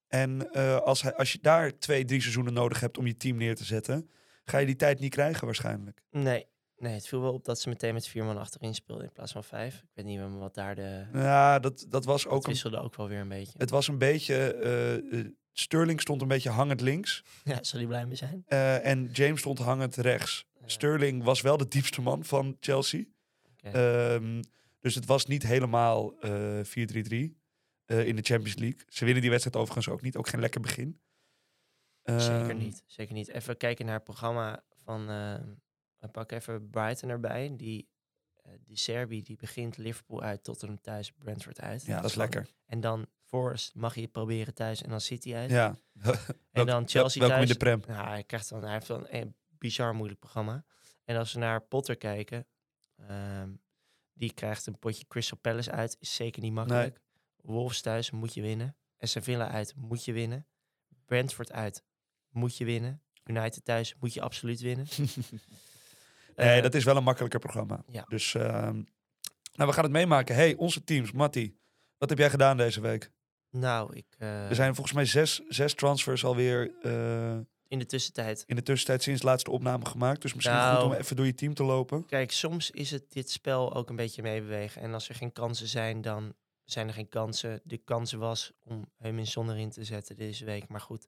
En eh, als, hij, als je daar twee, drie seizoenen nodig hebt om je team neer te zetten, ga je die tijd niet krijgen waarschijnlijk. nee. Nee, het viel wel op dat ze meteen met vier man achterin speelden in plaats van vijf. Ik weet niet meer wat daar de... Ja, dat, dat was ook een, wisselde ook wel weer een beetje. het was een beetje. eh, eh, Sterling stond een beetje hangend links. Ja, zal hij blij mee zijn? eh, en James stond hangend rechts. Ja. Sterling was wel de diepste man van Chelsea. Ehm, dus het was niet helemaal eh 4-3-3 eh, in de Champions League. Ze winnen die wedstrijd overigens ook niet. Ook geen lekker begin. Zeker Ehm, niet. Zeker niet. Even kijken naar het programma van... eh, we pakken even Brighton erbij. Die, eh die Serbi die begint Liverpool uit, Tottenham thuis, Brentford uit. Ja, dat is lekker. En dan Forest mag je proberen thuis en dan City uit. Ja. en dan Chelsea Welkom in thuis. de Prem. Nou, hij, krijgt dan, hij heeft dan een bizar moeilijk programma. En als we naar Potter kijken, ehm, die krijgt een potje Crystal Palace uit. Is zeker niet makkelijk. Wolves thuis moet je winnen. Aston Villa uit moet je winnen. Brentford uit moet je winnen. United thuis moet je absoluut winnen. Nee, Eh, dat is wel een makkelijker programma. Ja. Dus ehm, nou, we gaan het meemaken. Hey, onze teams. Matti, wat heb jij gedaan deze week? Nou, ik... eh, er zijn volgens mij zes, zes transfers alweer eh, in de tussentijd... in de tussentijd sinds laatste opname gemaakt. Dus misschien Nou. goed om even door je team te lopen. Kijk, soms is het dit spel ook een beetje meebewegen. En als er geen kansen zijn, dan zijn er geen kansen. De kans was om hem in zon erin te zetten deze week. Maar goed,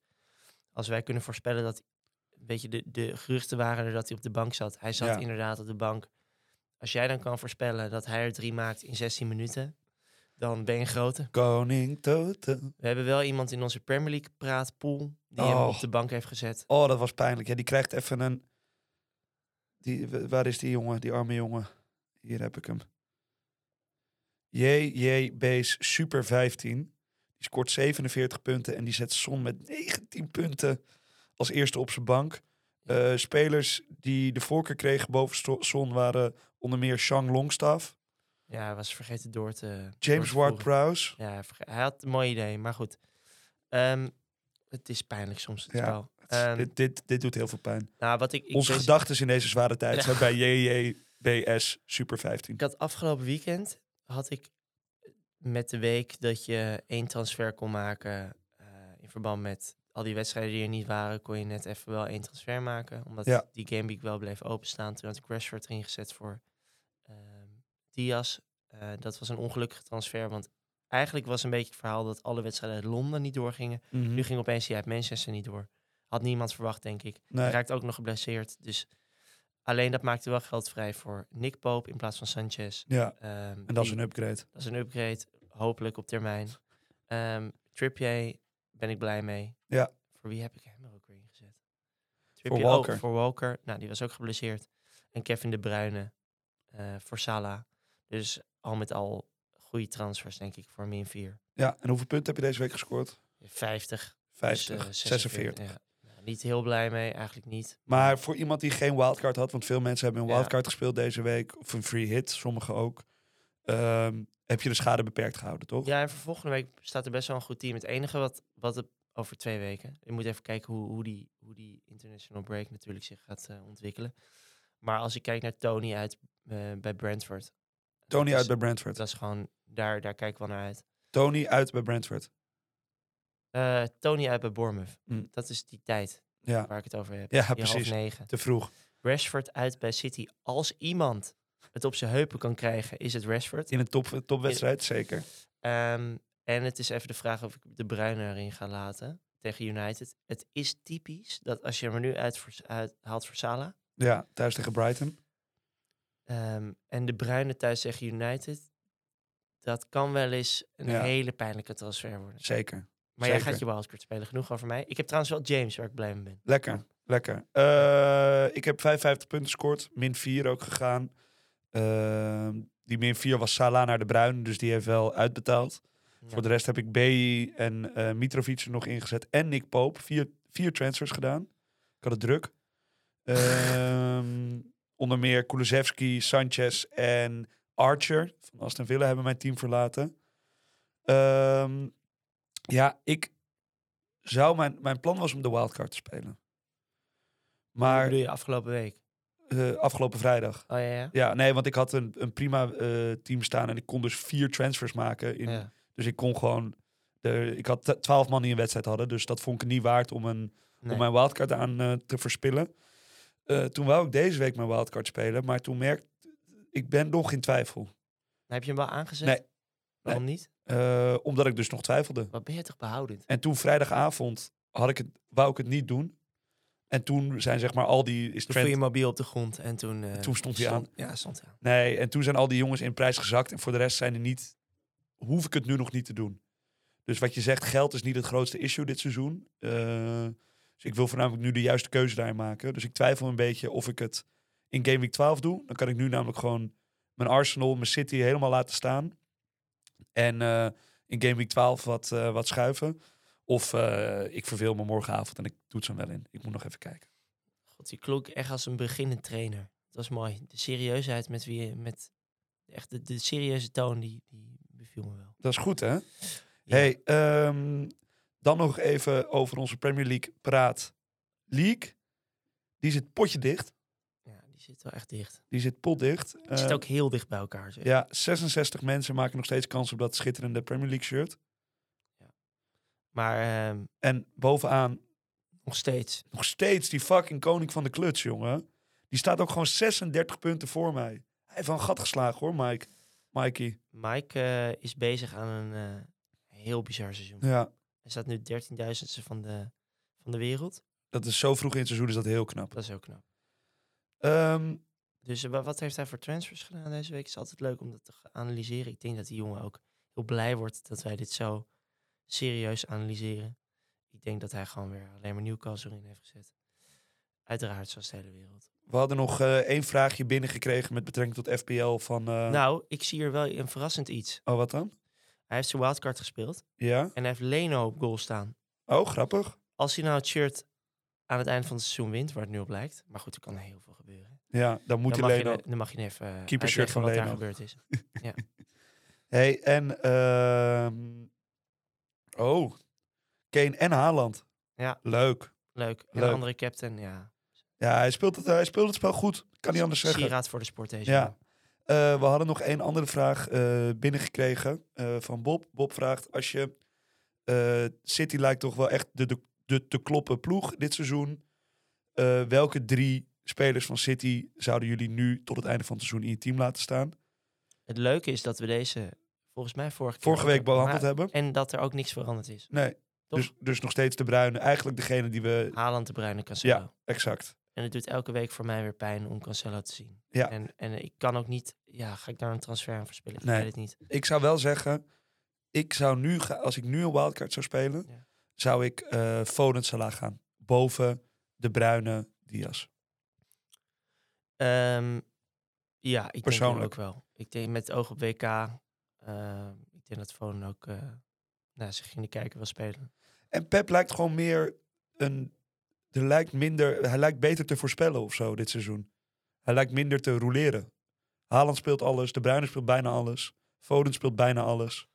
als wij kunnen voorspellen dat... Weet je, de, de geruchten waren er dat hij op de bank zat. Hij zat Ja. inderdaad op de bank. Als jij dan kan voorspellen dat hij er drie maakt in 16 minuten... dan ben je een grote. Koning Toto. We hebben wel iemand in onze Premier League praatpool... die hem Oh. op de bank heeft gezet. Oh, dat was pijnlijk. Ja, die krijgt even een... Die, waar is die jongen, die arme jongen? Hier heb ik hem. JJ Bees Super 15. Die scoort 47 punten en die zet Son met 19 punten als eerste op zijn bank. Eh, spelers die de voorkeur kregen boven Son waren onder meer Shang Longstaff, Ja, hij was vergeten door te... James. Ward-Prowse. Ja, hij had een mooi idee, maar goed. Ehm, het is pijnlijk soms, het Ja. Ehm, dit, dit, dit doet heel veel pijn. nou, wat ik, ik, Onze wees- gedachten in deze zware tijd zijn bij JJBS Super 15. ik had afgelopen weekend had ik met de week dat je één transfer kon maken eh, in verband met al die wedstrijden die er niet waren, kon je net even wel één transfer maken. Omdat Ja. die gameweek wel bleef openstaan. Toen had ik Rashford erin gezet voor ehm Diaz. Eh, dat was een ongelukkige transfer, want eigenlijk was een beetje het verhaal dat alle wedstrijden uit Londen niet doorgingen. Mhm. Nu ging opeens die uit Manchester niet door. Had niemand verwacht, denk ik. Nee. Hij raakt ook nog geblesseerd. Dus alleen dat maakte wel geld vrij voor Nick Pope in plaats van Sanchez. Ja, Ehm, en dat is een upgrade. dat is een upgrade, hopelijk op termijn. Ehm Trippier ben ik blij mee. Ja. Voor wie heb ik hem er ook weer ingezet? Voor oh, Walker. voor Walker. Nou, die was ook geblesseerd. En Kevin De Bruyne eh, voor Salah. Dus al met al goede transfers, denk ik, voor min 4. Ja, en hoeveel punten heb je deze week gescoord? 50. 50, dus, eh, 46. Ja. Niet heel blij mee, eigenlijk niet. Maar voor iemand die geen wildcard had, want veel mensen hebben een Ja. wildcard gespeeld deze week, of een free hit, sommigen ook, ehm, heb je de schade beperkt gehouden, toch? Ja, en voor volgende week staat er best wel een goed team. Het enige wat, wat het over twee weken. Je moet even kijken hoe, hoe, die, hoe die international break natuurlijk zich gaat eh, ontwikkelen. Maar als ik kijk naar Tony uit eh, bij Brentford. Tony uit bij Brentford. Dat is gewoon, daar, daar kijk ik wel naar uit. Tony uit bij Brentford. Eh, Tony uit bij Bournemouth. Mm. Dat is die tijd Ja, waar ik het over heb. Ja, Die precies. half negen. te vroeg. Rashford uit bij City. Als iemand het op zijn heupen kan krijgen, is het Rashford. In een top, topwedstrijd, zeker. Ehm, en het is even de vraag of ik de Bruyne erin ga laten tegen United. Het is typisch dat als je hem er nu uit, voor, uit haalt voor Salah... Ja, thuis tegen Brighton. ehm, en de Bruyne thuis tegen United... dat kan wel eens een Ja. hele pijnlijke transfer worden. Zeker. Maar jij gaat je wildcard spelen. Genoeg over mij. Ik heb trouwens wel James, waar ik blij mee ben. Lekker, lekker. Eh, ik heb 55 punten gescoord, min 4 ook gegaan. Ehm, die min 4 was Salah naar de Bruin, dus die heeft wel uitbetaald. Ja. Voor de rest heb ik Bailly en eh Mitrovic er nog ingezet. En Nick Pope. Vier, vier transfers gedaan. Ik had het druk. Ehm, onder meer Kulusevski, Sanchez en Archer van Aston Villa hebben mijn team verlaten. Ehm, ja, ik zou mijn, mijn plan was om de wildcard te spelen. Hoe Maar bedoel je afgelopen week? eh, afgelopen vrijdag. Oh ja, ja? Ja, nee, want ik had een, een prima eh, team staan en ik kon dus vier transfers maken in, ja. dus ik kon gewoon. De, ik had twaalf man die een wedstrijd hadden. Dus dat vond ik niet waard om, een, Nee. om mijn wildcard aan eh, te verspillen. Toen wou ik deze week mijn wildcard spelen. Maar toen merkte ik ben nog in twijfel. Heb je hem wel aangezet? Nee. Waarom niet? Eh, omdat ik dus nog twijfelde. Wat ben je toch behoudend? En toen vrijdagavond had ik het, wou ik het niet doen. En toen zijn zeg maar al die... Is Toen je mobiel op de grond en toen... eh, Toen stond hij aan. Ja, stond hij aan. Nee, en toen zijn al die jongens in prijs gezakt. En voor de rest zijn er niet... Hoef ik het nu nog niet te doen. Dus wat je zegt, geld is niet het grootste issue dit seizoen. Eh, dus ik wil voornamelijk nu de juiste keuze daarin maken. Dus ik twijfel een beetje of ik het in Game Week 12 doe. Dan kan ik nu namelijk gewoon mijn Arsenal, mijn City helemaal laten staan. En eh, in Game Week 12 wat, eh, wat schuiven. Of eh, ik verveel me morgenavond en ik doe het zo wel in. Ik moet nog even kijken. God, die klonk echt als een beginnend trainer. Dat was mooi. De serieusheid met wie je... Met, echt de, de serieuze toon, die, die beviel me wel. Dat is goed, hè? Ja. Hey, ehm, dan nog even over onze Premier League praat. League, die zit potje dicht. Ja, die zit wel echt dicht. Die zit potdicht. Die zit Eh, ook heel dicht bij elkaar. Zeg. Ja, 66 mensen maken nog steeds kans op dat schitterende Premier League shirt. Maar ehm, En bovenaan nog steeds. nog steeds die fucking koning van de kluts, jongen. Die staat ook gewoon 36 punten voor mij. Hij heeft wel een gat geslagen hoor, Mike. Mikey. Mike eh, is bezig aan een eh, heel bizar seizoen. Ja, Hij staat nu 13.000ste van de, van de wereld. dat is zo vroeg in het seizoen, is dat heel knap. Dat is ook knap. Ehm, Dus eh, wa- wat heeft hij voor transfers gedaan deze week? Het is altijd leuk om dat te analyseren. Ik denk dat die jongen ook heel blij wordt dat wij dit zo serieus analyseren. Ik denk dat hij gewoon weer alleen maar Newcastle in heeft gezet. Uiteraard, zoals de hele wereld. we hadden nog eh, één vraagje binnengekregen met betrekking tot FPL van... eh, Nou, ik zie hier wel een verrassend iets. Oh, wat dan? Hij heeft zijn wildcard gespeeld Ja? en hij heeft Leno op goal staan. Oh, grappig. Als hij nou het shirt aan het eind van het seizoen wint, waar het nu op lijkt. Maar goed, er kan heel veel gebeuren. Ja, dan moet dan, je Leno... dan mag je even eh, Keeper shirt uitleggen van wat daar Leno. gebeurd is. Hey, en... ehm, Oh, Kane en Haaland. Ja. Leuk. Leuk. En Leuk. andere captain, ja. Ja, hij speelt het, hij speelt het spel goed. Kan niet anders zeggen. Sieraad voor de sport deze Ja. Eh, we hadden nog één andere vraag eh, binnengekregen van Bob. Bob vraagt, als je... City lijkt toch wel echt de, de, de te kloppen ploeg dit seizoen. Eh, welke drie spelers van City zouden jullie nu tot het einde van het seizoen in je team laten staan? Het leuke is dat we deze volgens mij vorige, keer Vorige week behandeld hebben. En dat er ook niks veranderd is. Nee, Toch? dus, dus nog steeds de Bruine. Eigenlijk degene die we... Haaland, De Bruyne, Cancelo. Ja, exact. En het doet elke week voor mij weer pijn om Cancelo te zien. Ja. En, en ik kan ook niet... Ja, ga ik daar een transfer aan verspillen? Ik Nee. weet het niet. Ik zou wel zeggen, ik zou nu, als ik nu een wildcard zou spelen, Ja. Zou ik eh Foden Salah gaan. Boven de Bruine Diaz. Ehm, ja, ik Persoonlijk. ook wel. Ik denk met het oog op WK... ehm, ik denk dat Foden ook... eh nou, zich in de kijker wil spelen. En Pep lijkt gewoon meer een. Er lijkt minder, hij lijkt beter te voorspellen of zo dit seizoen. Hij lijkt minder te roleren. Haaland speelt alles, De Bruyne speelt bijna alles. Foden speelt bijna alles.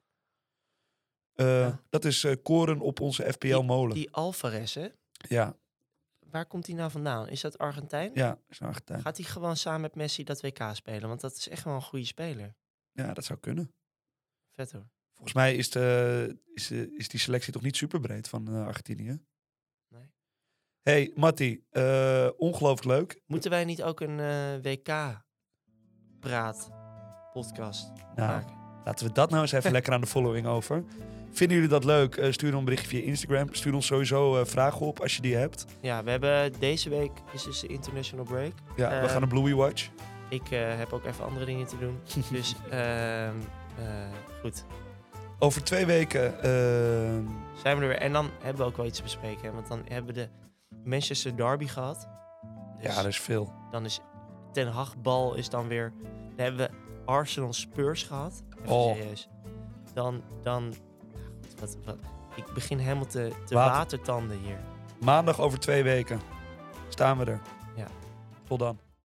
Eh, Ja. Dat is eh, koren op onze FPL-molen. Die Alvarez, hè? Ja, Waar komt hij nou vandaan? Is dat Argentijn? ja, is Argentijn. Gaat hij gewoon samen met Messi dat WK spelen? Want dat is echt wel een goede speler. Ja, dat zou kunnen. Vet hoor. Volgens mij is, de, is, de, is die selectie toch niet super breed van eh, Argentinië. Nee. Hey, Matti, eh, ongelooflijk leuk. Moeten wij niet ook een eh, WK-praat-podcast Nou, maken? Laten we dat nou eens even lekker aan de following over. Vinden jullie dat leuk? Eh, stuur dan een berichtje via Instagram. Stuur ons sowieso eh, vragen op als je die hebt. Ja, we hebben deze week is dus de international break. Ja, we gaan een Bluey Watch. Ik eh, heb ook even andere dingen te doen. dus ehm, eh, goed, Over twee weken. ehm, zijn we er weer. En dan hebben we ook wel iets te bespreken. hè, Want dan hebben we de Manchester Derby gehad. Dus ja, dat is veel. dan is Ten Hag bal is dan weer. Dan hebben we Arsenal Spurs gehad. Even Oh. serieus. Dan, dan wat, wat, ik begin helemaal te, te Water- watertanden hier. Maandag over twee weken. Staan we er. Ja. Tot dan.